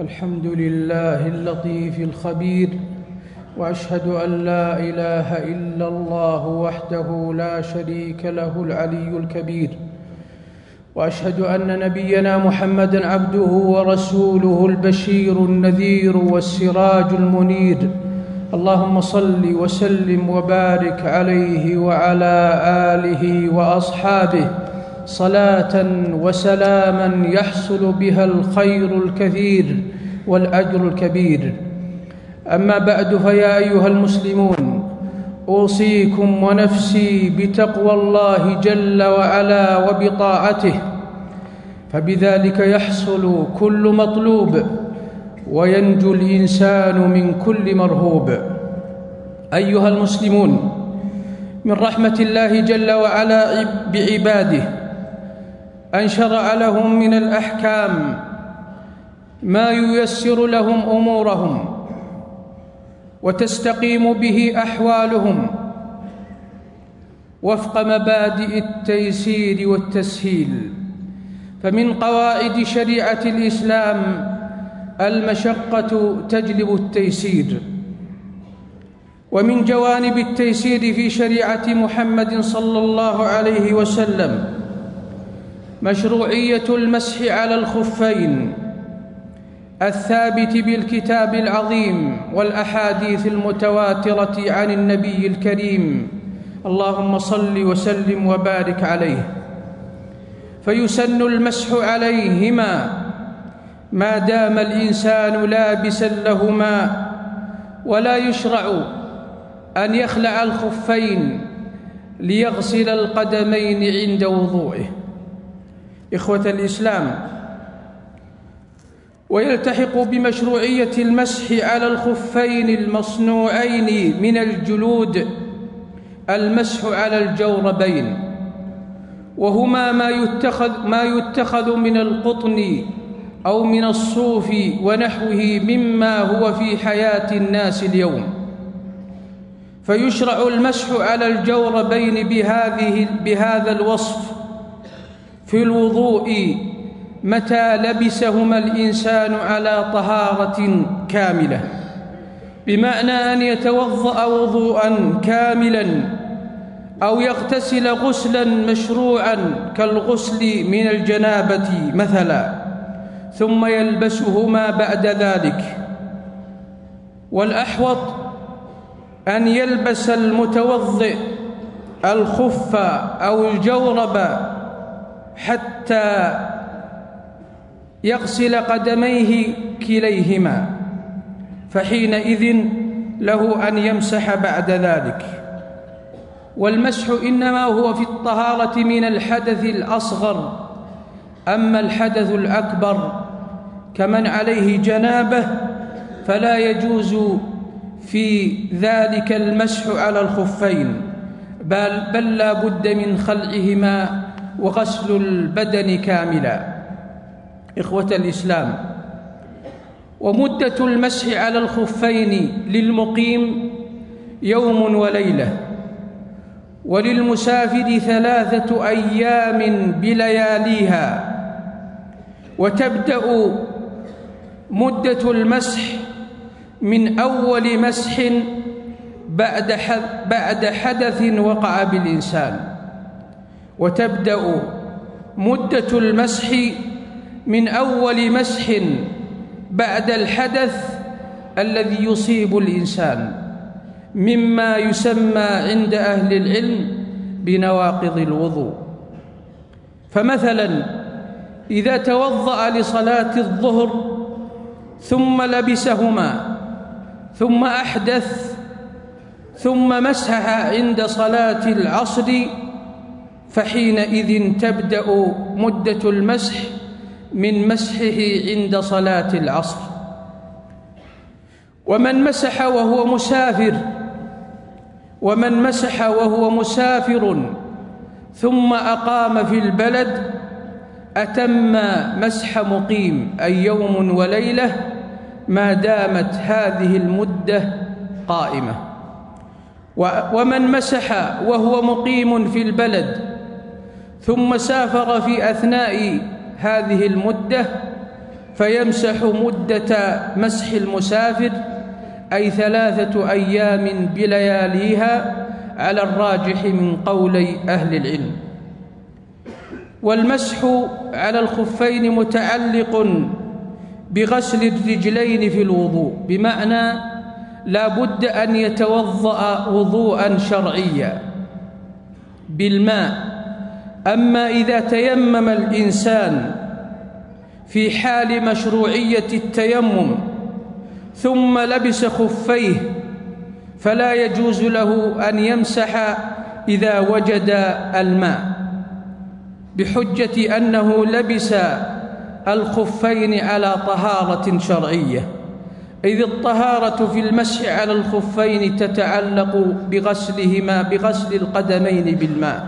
الحمد لله اللطيف الخبير وأشهد أن لا إله إلا الله وحده لا شريك له العلي الكبير وأشهد أن نبينا محمدا عبده ورسوله البشير النذير والسراج المنير. اللهم صل وسلم وبارك عليه وعلى آله وأصحابه. صلاة وسلاما يحصل بها الخير الكثير. والأجر الكبير. أما بعد فيا أيها المسلمون أوصيكم ونفسي بتقوى الله جل وعلا وبطاعته فبذلك يحصل كل مطلوب وينجو الإنسان من كل مرهوب. أيها المسلمون من رحمة الله جل وعلا بعباده أن شرع لهم من الأحكام ما ييسر لهم أمورهم وتستقيم به أحوالهم وفق مبادئ التيسير والتسهيل. فمن قواعد شريعة الإسلام المشقة تجلب التيسير. ومن جوانب التيسير في شريعة محمد صلى الله عليه وسلم مشروعية المسح على الخفين الثابت بالكتاب العظيم والأحاديث المتواترة عن النبي الكريم. اللهم صل وسلم وبارك عليه. فيسن المسح عليهما. ما دام الإنسان لابسا لهما ولا يشرع أن يخلع الخفين ليغسل القدمين عند وضوئه. إخوة الإسلام ويلتحق بمشروعية المسح على الخفين المصنوعين من الجلود المسح على الجوربين وهما ما يتخذ ما يتخذ من القطن أو من الصوف ونحوه مما هو في حياة الناس اليوم. فيشرع المسح على الجوربين بهذه بهذا الوصف في الوضوء متى لبسهما الإنسان على طهارة كاملة؟ بمعنى أن يتوضأ وضوءا كاملا أو يغتسل غسلا مشروعا كالغسل من الجنابة مثلا ثم يلبسهما بعد ذلك. والأحوط أن يلبس المتوضئ الخف أو الجورب حتى يغسل قدميه كليهما فحينئذ له أن يمسح بعد ذلك. والمسح إنما هو في الطهارة من الحدث الأصغر أما الحدث الأكبر كمن عليه جنابه فلا يجوز في ذلك المسح على الخفين بل, بل لا بد من خلعهما وغسل البدن كاملا. إخوة الإسلام ومدة المسح على الخفين للمقيم يوم وليلة وللمسافر ثلاثة أيام بلياليها وتبدأ مدة المسح من أول مسح بعد حدث وقع بالإنسان وتبدأ مدة المسح من أول مسح بعد الحدث الذي يصيب الإنسان مما يسمى عند أهل العلم بنواقض الوضوء. فمثلا إذا توضأ لصلاة الظهر ثم لبسهما ثم أحدث ثم مسح عند صلاة العصر فحينئذ تبدأ مدة المسح من مسحه عند صلاة العصر. ومن مسح وهو مسافر ومن مسح وهو مسافر ثم أقام في البلد أتم مسح مقيم أي يوم وليلة ما دامت هذه المدة قائمة. ومن مسح وهو مقيم في البلد ثم سافر في أثناء هذه المدة فيمسح مدة مسح المسافر أي ثلاثة أيام بلياليها على الراجح من قولي أهل العلم. والمسح على الخفين متعلق بغسل الرجلين في الوضوء بمعنى لا بد أن يتوضأ وضوءا شرعيا بالماء. أما إذا تيمم الإنسان في حال مشروعية التيمم ثم لبس خفيه فلا يجوز له أن يمسح إذا وجد الماء بحجة أنه لبس الخفين على طهارة شرعية. إذ الطهارة في المسح على الخفين تتعلق بغسلهما بغسل القدمين بالماء.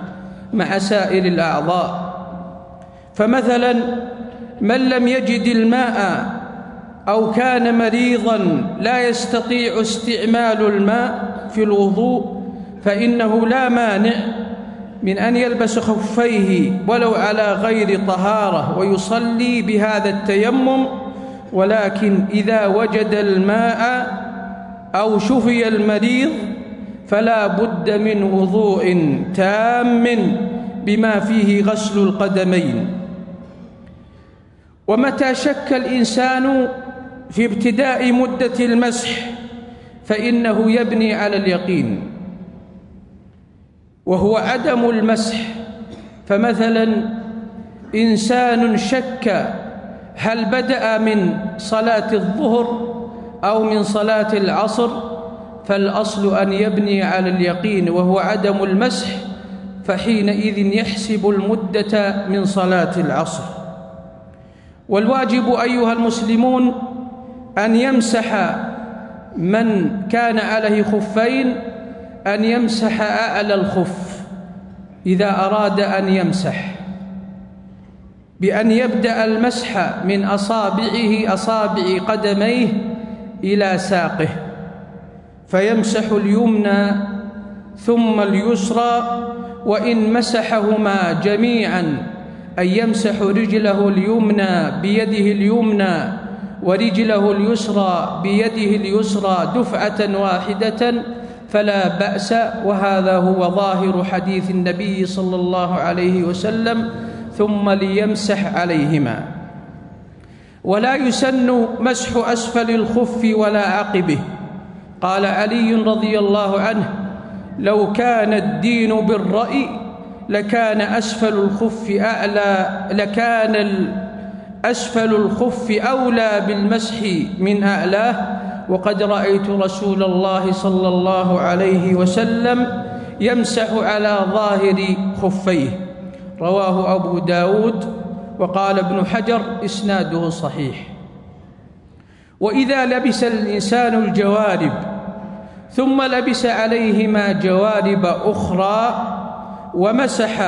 مع سائر الأعضاء. فمثلا من لم يجد الماء أو كان مريضا لا يستطيع استعمال الماء في الوضوء فإنه لا مانع من أن يلبس خفيه ولو على غير طهارة ويصلي بهذا التيمم. ولكن إذا وجد الماء أو شفي المريض فلا بد من وضوء تام بما فيه غسل القدمين. ومتى شك الإنسان في ابتداء مدة المسح فإنه يبني على اليقين. وهو عدم المسح فمثلا إنسان شك هل بدأ من صلاة الظهر أو من صلاة العصر فالأصل أن يبني على اليقين وهو عدم المسح فحينئذ يحسب المدة من صلاة العصر. والواجب أيها المسلمون أن يمسح من كان عليه خفين أن يمسح أعلى الخف إذا أراد أن يمسح. بأن يبدأ المسح من أصابعه أصابع قدميه إلى ساقه. فيمسح اليمنى ثم اليسرى وإن مسحهما جميعا أن يمسح رجله اليمنى بيده اليمنى ورجله اليسرى بيده اليسرى دفعة واحدة فلا بأس. وهذا هو ظاهر حديث النبي صلى الله عليه وسلم ثم ليمسح عليهما. ولا يسن مسح أسفل الخف ولا عقبه. قال علي رضي الله عنه لو كان الدين بالرأي لكان أسفل الخف أعلى لكان أسفل الخف أولى بالمسح من أعلاه. وقد رأيت رسول الله صلى الله عليه وسلم يمسح على ظاهر خفيه. رواه أبو داود. وقال ابن حجر إسناده صحيح. وإذا لبس الإنسان الجوارب ثم لبس عليهما جوارب أخرى ومسح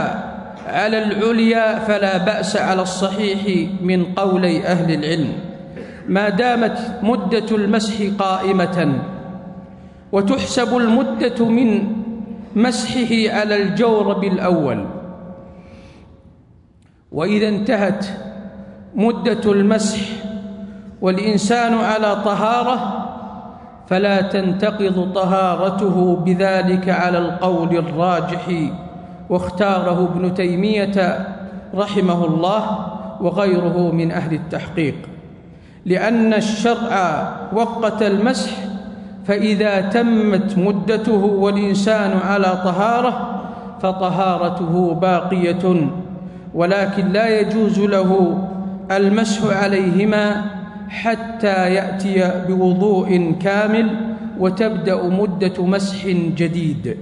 على العليا فلا بأس على الصحيح من قولي أهل العلم. ما دامت مدة المسح قائمة وتحسب المدة من مسحه على الجورب الأول وإذا انتهت مدة المسح والإنسان على طهارة فلا تنتقض طهارته بذلك على القول الراجح واختاره ابن تيمية رحمه الله وغيره من أهل التحقيق. لأن الشرع وقت المسح فإذا تمت مدته والإنسان على طهارة فطهارته باقية ولكن لا يجوز له المسح عليهما حتى يأتي بوضوء كامل وتبدأ مدة مسح جديد.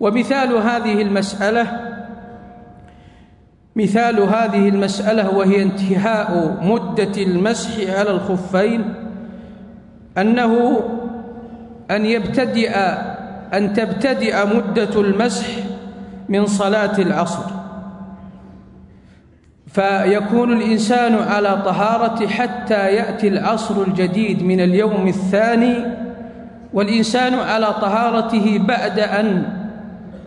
ومثال هذه المسألة مثال هذه المسألة وهي انتهاء مدة المسح على الخفين أنه أن يبتدئ أن تبتدئ مدة المسح من صلاة العصر. فيكون الإنسان على طهارة حتى يأتي العصر الجديد من اليوم الثاني والإنسان على طهارته بعد أن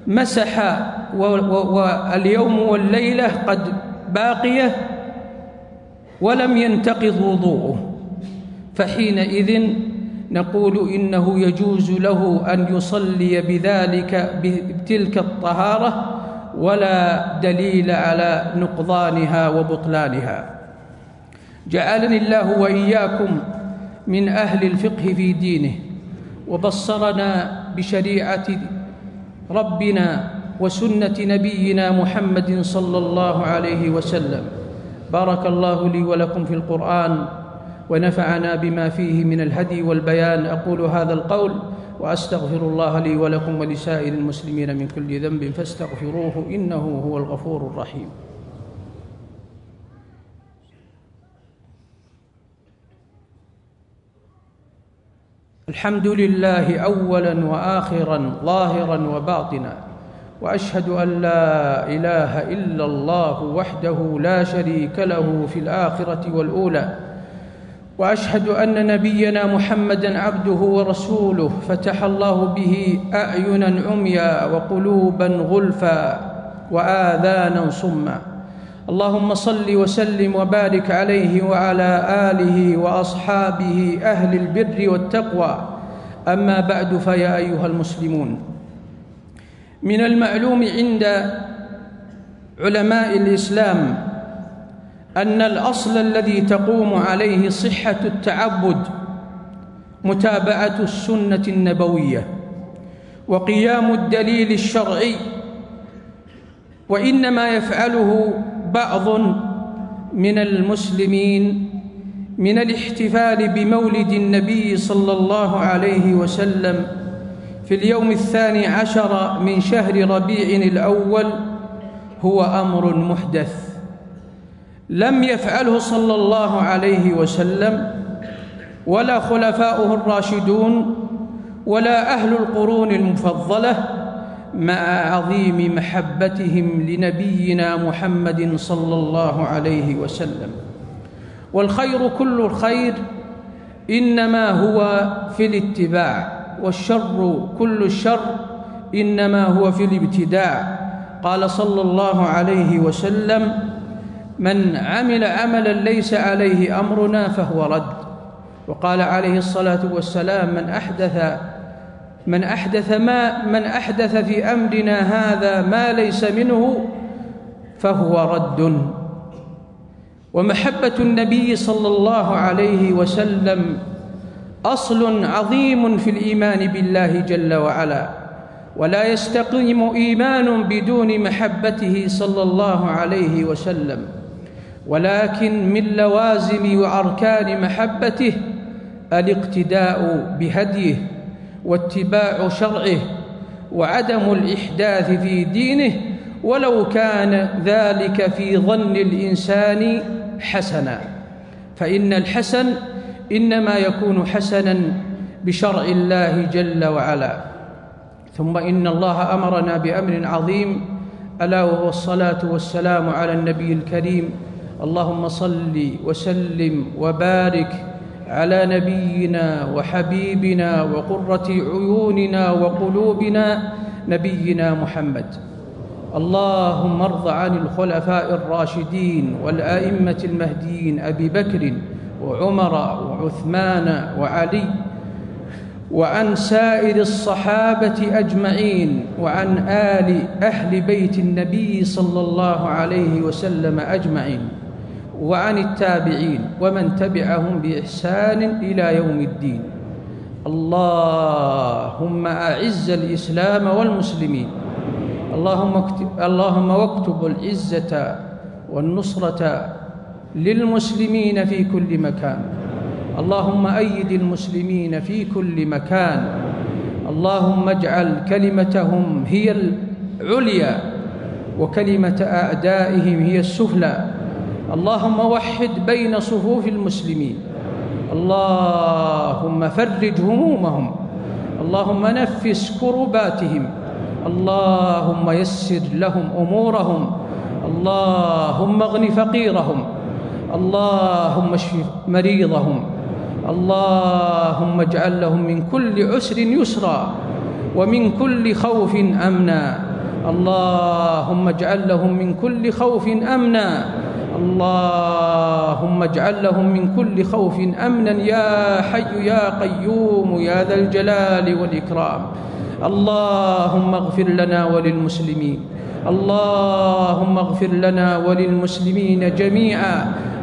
مسح واليوم والليلة قد باقية ولم ينتقض وضوءه. فحينئذ نقول إنه يجوز له أن يصلي بذلك بتلك الطهارة ولا دليل على نقضانها وبطلانها. جعلني الله وإياكم من أهل الفقه في دينه وبصرنا بشريعة ربنا وسنة نبينا محمد صلى الله عليه وسلم. بارك الله لي ولكم في القرآن ونفعنا بما فيه من الهدي والبيان. أقول هذا القول وأستغفر الله لي ولكم ولسائر المسلمين من كل ذنب فاستغفروه إنه هو الغفور الرحيم. الحمد لله اولا واخرا ظاهرا وباطنا وأشهد أن لا إله إلا الله وحده لا شريك له في الآخرة والأولى وأشهد أن نبينا محمدا عبده ورسوله فتح الله به اعينا عميا وقلوبا غلفا واذانا صما. اللهم صل وسلم وبارك عليه وعلى آله وأصحابه أهل البر والتقوى. أما بعد فيا أيها المسلمون. من المعلوم عند علماء الإسلام أن الأصل الذي تقوم عليه صحة التعبد متابعة السنة النبوية وقيام الدليل الشرعي وإنما يفعله بعض من المسلمين من الاحتفال بمولد النبي صلى الله عليه وسلم في اليوم الثاني عشر من شهر ربيع الأول هو أمر محدث. لم يفعله صلى الله عليه وسلم ولا خلفاؤه الراشدون ولا أهل القرون المفضلة مع عظيم محبتهم لنبينا محمد صلى الله عليه وسلم. والخير كل الخير إنما هو في الاتباع والشر كل الشر إنما هو في الابتداع. قال صلى الله عليه وسلم من عمل عملا ليس عليه أمرنا فهو رد. وقال عليه الصلاة والسلام من أحدث من أحدث ما من أحدث في أمرنا هذا ما ليس منه فهو رد. ومحبة النبي صلى الله عليه وسلم أصل عظيم في الإيمان بالله جل وعلا ولا يستقيم إيمان بدون محبته صلى الله عليه وسلم. ولكن من لوازم وأركان محبته الاقتداء بهديه واتباع شرعه وعدم الإحداث في دينه ولو كان ذلك في ظن الإنسان حسنا. فإن الحسن إنما يكون حسنا بشرع الله جل وعلا. ثم إن الله أمرنا بأمر عظيم ألا وهو الصلاة والسلام على النبي الكريم اللهم صل وسلم وبارك على نبينا وحبيبنا وقرة عيوننا وقلوبنا نبينا محمد. اللهم ارض عن الخلفاء الراشدين والأئمة المهديين أبي بكر وعمر وعثمان وعلي وعن سائر الصحابة أجمعين وعن آل أهل بيت النبي صلى الله عليه وسلم أجمعين. وعن التابعين ومن تبعهم بإحسان إلى يوم الدين. اللهم أعز الإسلام والمسلمين. اللهم اللهم واكتب العزة والنصرة للمسلمين في كل مكان. اللهم أيد المسلمين في كل مكان. اللهم اجعل كلمتهم هي العليا وكلمة أعدائهم هي السفلى. اللهم وحد بين صفوف المسلمين. اللهم فرج همومهم. اللهم نفس كرباتهم. اللهم يسر لهم أمورهم. اللهم اغن فقيرهم. اللهم اشف مريضهم. اللهم اجعل لهم من كل عسر يسرا ومن كل خوف أمنا. اللهم اجعل لهم من كل خوف أمنا. اللهم اجعل لهم من كل خوف أمنا يا حي يا قيوم يا ذا الجلال والإكرام. اللهم اغفر لنا وللمسلمين. اللهم اغفر لنا وللمسلمين جميعا.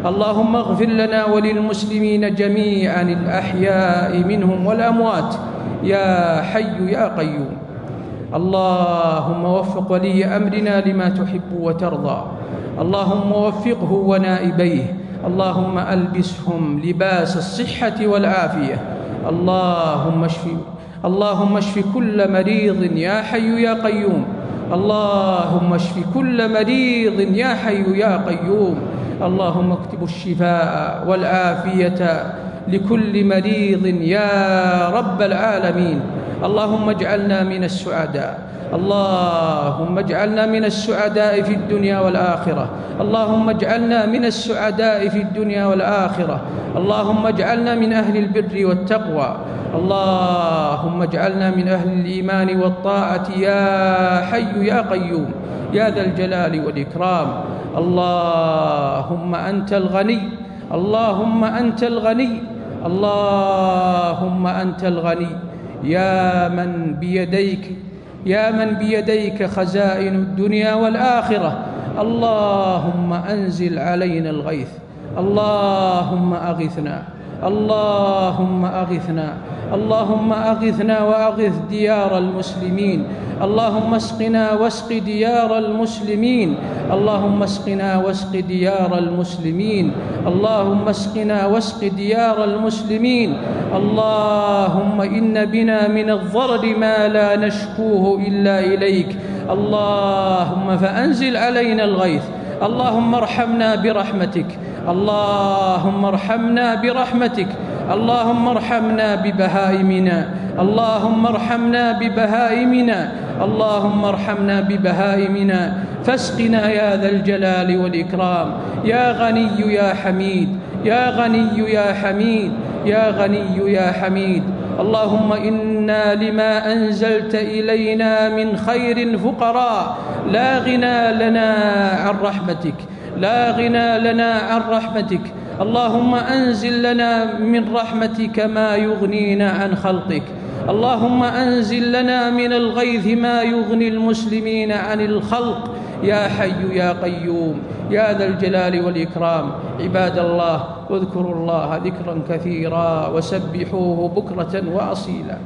اللهم اغفر لنا وللمسلمين جميعا. الأحياء منهم والأموات. يا حي يا قيوم. اللهم وفق ولي أمرنا لما تحب وترضى. اللهم وفقه ونائبيه. اللهم ألبسهم لباس الصحة والعافية. اللهم اشف اللهم اشف كل مريض يا حي يا قيوم. اللهم اشف كل مريض يا حي يا قيوم. اللهم اكتب الشفاء والعافية لكل مريض يا رب العالمين. اللهم اجعلنا من السعداء. اللهم اجعلنا من السعداء في الدنيا والآخرة. اللهم اجعلنا من السعداء في الدنيا والآخرة. اللهم اجعلنا من أهل البر والتقوى. اللهم اجعلنا من أهل الإيمان والطاعة. يا حي يا قيوم. يا ذا الجلال والإكرام. اللهم أنت الغني. اللهم أنت الغني. اللهم أنت الغني. يا من بيديك يا من بيديك خزائن الدنيا والآخرة. اللهم أنزل علينا الغيث اللهم أغثنا. اللهم أغثنا اللهم أغثنا وأغث ديار المسلمين اللهم اسقنا واسق ديار المسلمين اللهم اسقنا واسق ديار المسلمين اللهم اسقنا واسق ديار المسلمين اللهم إن بنا من الضرر ما لا نشكوه إلا إليك اللهم فأنزل علينا الغيث اللهم ارحمنا برحمتك اللهم ارحمنا برحمتك اللهم ارحمنا ببهائمنا اللهم ارحمنا ببهائمنا اللهم ارحمنا ببهائمنا. فاسقنا يا ذا الجلال والإكرام. يا غني يا حميد يا غني يا حميد يا غني يا حميد. اللهم إنا لما أنزلت إلينا من خير فقراء. لا غنى لنا عن رحمتك. لا غنى لنا عن رحمتك. اللهم أنزل لنا من رحمتك ما يغنينا عن خلقك. اللهم أنزل لنا من الغيث ما يغني المسلمين عن الخلق. يا حي يا قيوم يا ذا الجلال والإكرام. عباد الله اذكروا الله ذكرا كثيرا وسبحوه بكرة وأصيلا.